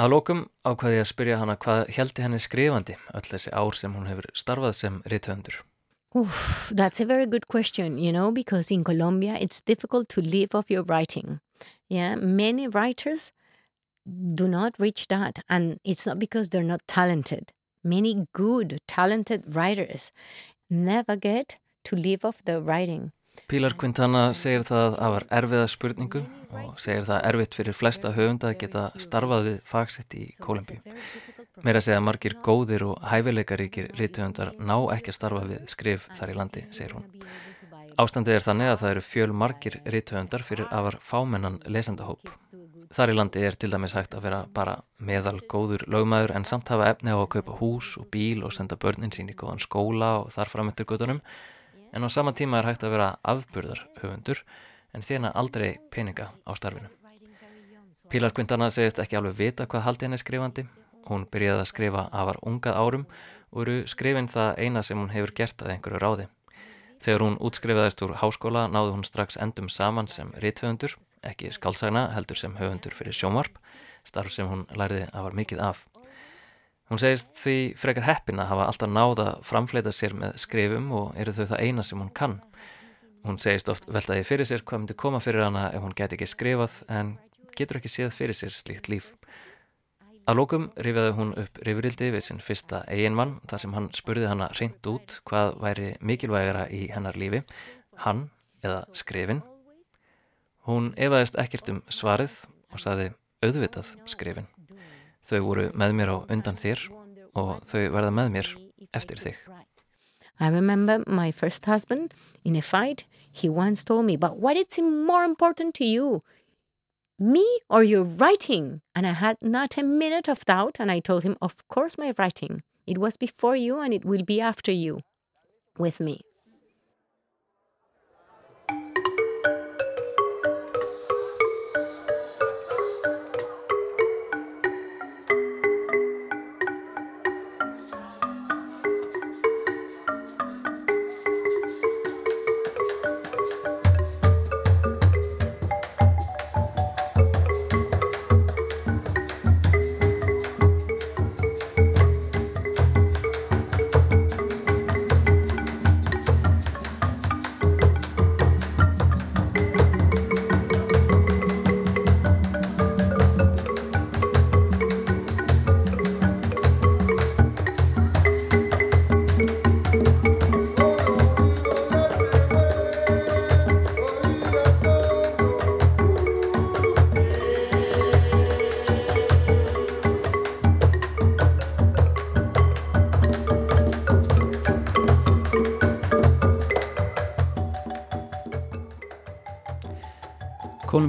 Að lókum ákvaði ég að spyrja hana hvað heldi henni skrifandi öll þessi ár sem hún hefur starfað sem rithöndur. Oof, that's a very good question, you know, because in Colombia it's difficult to live off your writing. Yeah, many writers do not reach that. And it's not because they're not talented. Many good, talented writers never get to live off their writing. Pílar Quintana segir það að var erfiða spurningu og segir það erfitt fyrir flesta höfunda að geta starfað við fagsett í Kólambi. Meira segja margir góðir og hæfileikaríkir rítuhundar ná ekki að starfa við skrif þar í landi, segir hún. Ástandið er þannig að það eru fjöl margir rítuöndar fyrir afar fámennan lesendahóp. Þar í landi er til dæmis hægt að vera bara meðal góður lögmaður en samt hafa efni á að kaupa hús og bíl og senda börnin sín í góðan skóla og þar framöntur gutunum en á sama tíma er hægt að vera afburðar höfundur en þérna aldrei peninga á starfinu. Pílar Quintana segist ekki alveg vita hvað haldi henni skrifandi. Hún byrjaði að skrifa afar ungað árum og eru skrifin það eina sem hún hefur gert að einhverju ráði. Þegar hún útskrifaðist úr háskóla náði hún strax endum saman sem rithöfundur, ekki skálsagna heldur sem höfundur fyrir sjónvarp, starf sem hún læriði að var mikið af. Hún segist því frekar heppin að hafa alltaf náða framfleita sér með skrifum og eru þau það eina sem hún kann. Hún segist oft veltaði fyrir sér hvað myndi koma fyrir hana ef hún geti ekki skrifað en getur ekki séð fyrir sér slíkt líf. Að lókum rifiði hún upp rifrildi við sinn fyrsta eiginmann þar sem hann spurði hana reynd út hvað væri mikilvægara í hennar lífi, hann eða skrifin. Hún efaðist ekkert um svarið og saði auðvitað skrifin. Þau voru með mér á undan þér og þau verða með mér eftir þig. I remember my first husband in a fight, he once told me, but what is more important to you? Me or your writing? And I had not a minute of doubt and I told him, of course my writing. It was before you and it will be after you with me.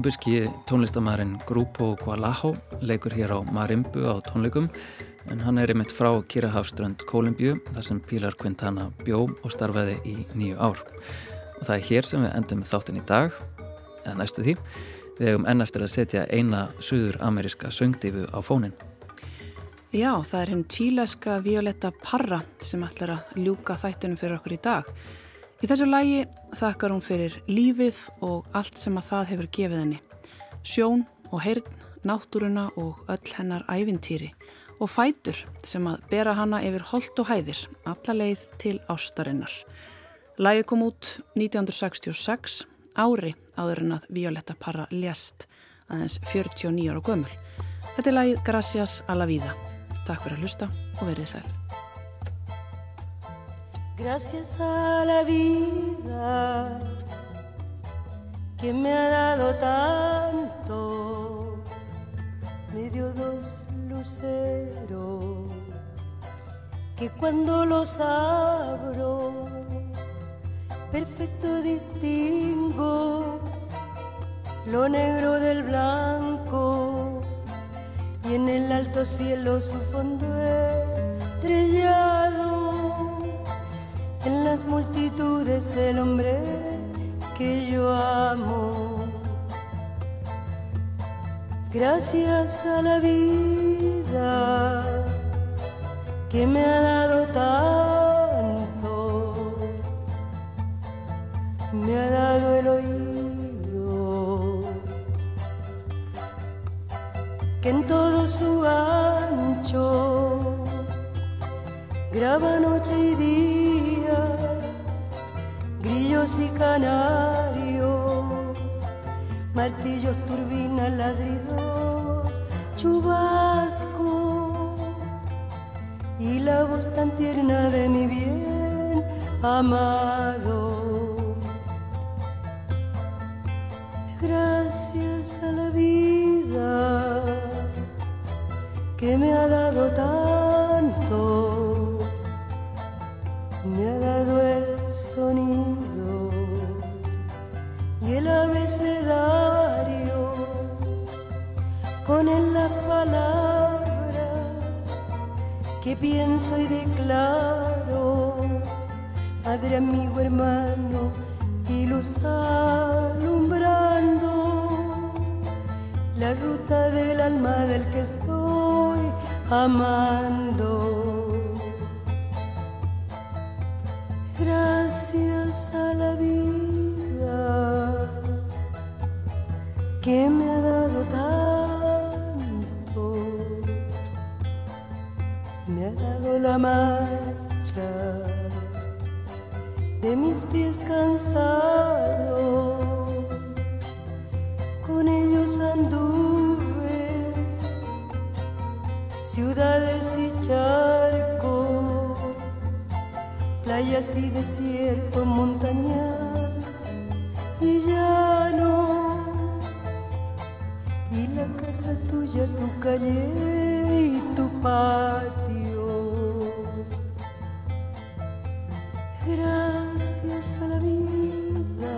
Kolumbíski tónlistamærin Grupo Gualajo leikur hér á Marimbu á tónleikum en hann er einmitt frá Kirahafströnd Kolumbíu þar sem Pilar Quintana bjó og starfaði í nýju ár. Og það er hér sem við endum þáttinn í dag, eða næstu því. Við hefum enn eftir að setja eina suður-ameríska söngdífu á fónin. Já, það er henn tíleska Violetta Parra sem ætlar að ljúka þættunum fyrir okkur í dag. Í þessu lægi þakkar hún fyrir lífið og allt sem að það hefur gefið henni. Sjón og heyrn, náttúruna og öll hennar ævintýri og fætur sem að bera hana yfir holt og hæðir, alla leið til ástarinnar. Lægi kom út 1966, ári áður en að Violetta Parra lést aðeins 49 ára gömul. Þetta er lægið Gracias a la vida. Takk fyrir að hlusta og verið sæl. Gracias a la vida que me ha dado tanto, me dio dos luceros que cuando los abro, perfecto distingo lo negro del blanco. Y en el alto cielo su fondo estrellado en las multitudes el hombre que yo amo. Gracias a la vida que me ha dado tanto, me ha dado el oído, que en todo su ancho graba noche y día, grillos y canarios, martillos, turbinas, ladridos, chubasco y la voz tan tierna de mi bien amado. Gracias a la vida que me ha dado tanto me ha dado el sonido el abecedario con él las palabras que pienso y declaro, padre, amigo, hermano, y luz alumbrando la ruta del alma del que estoy amando. Que me ha dado tanto, me ha dado la marcha de mis pies cansados, con ellos anduve ciudades y charcos, playas y desierto, montañas tuya, tu calle y tu patio. Gracias a la vida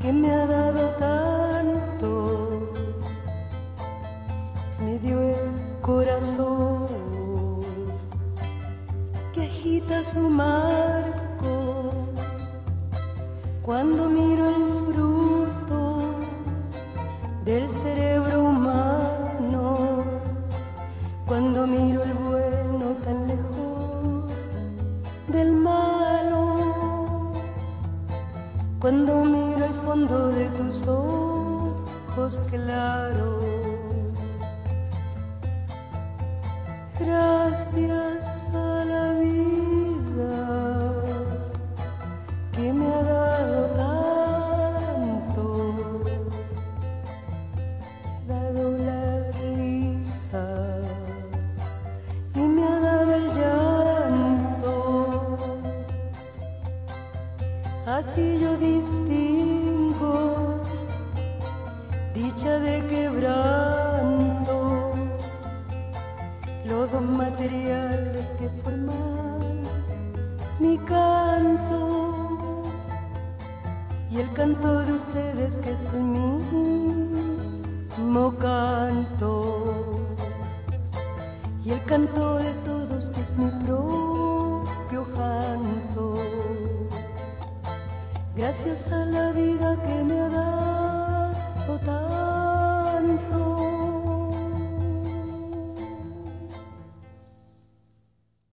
que me ha dado tanto,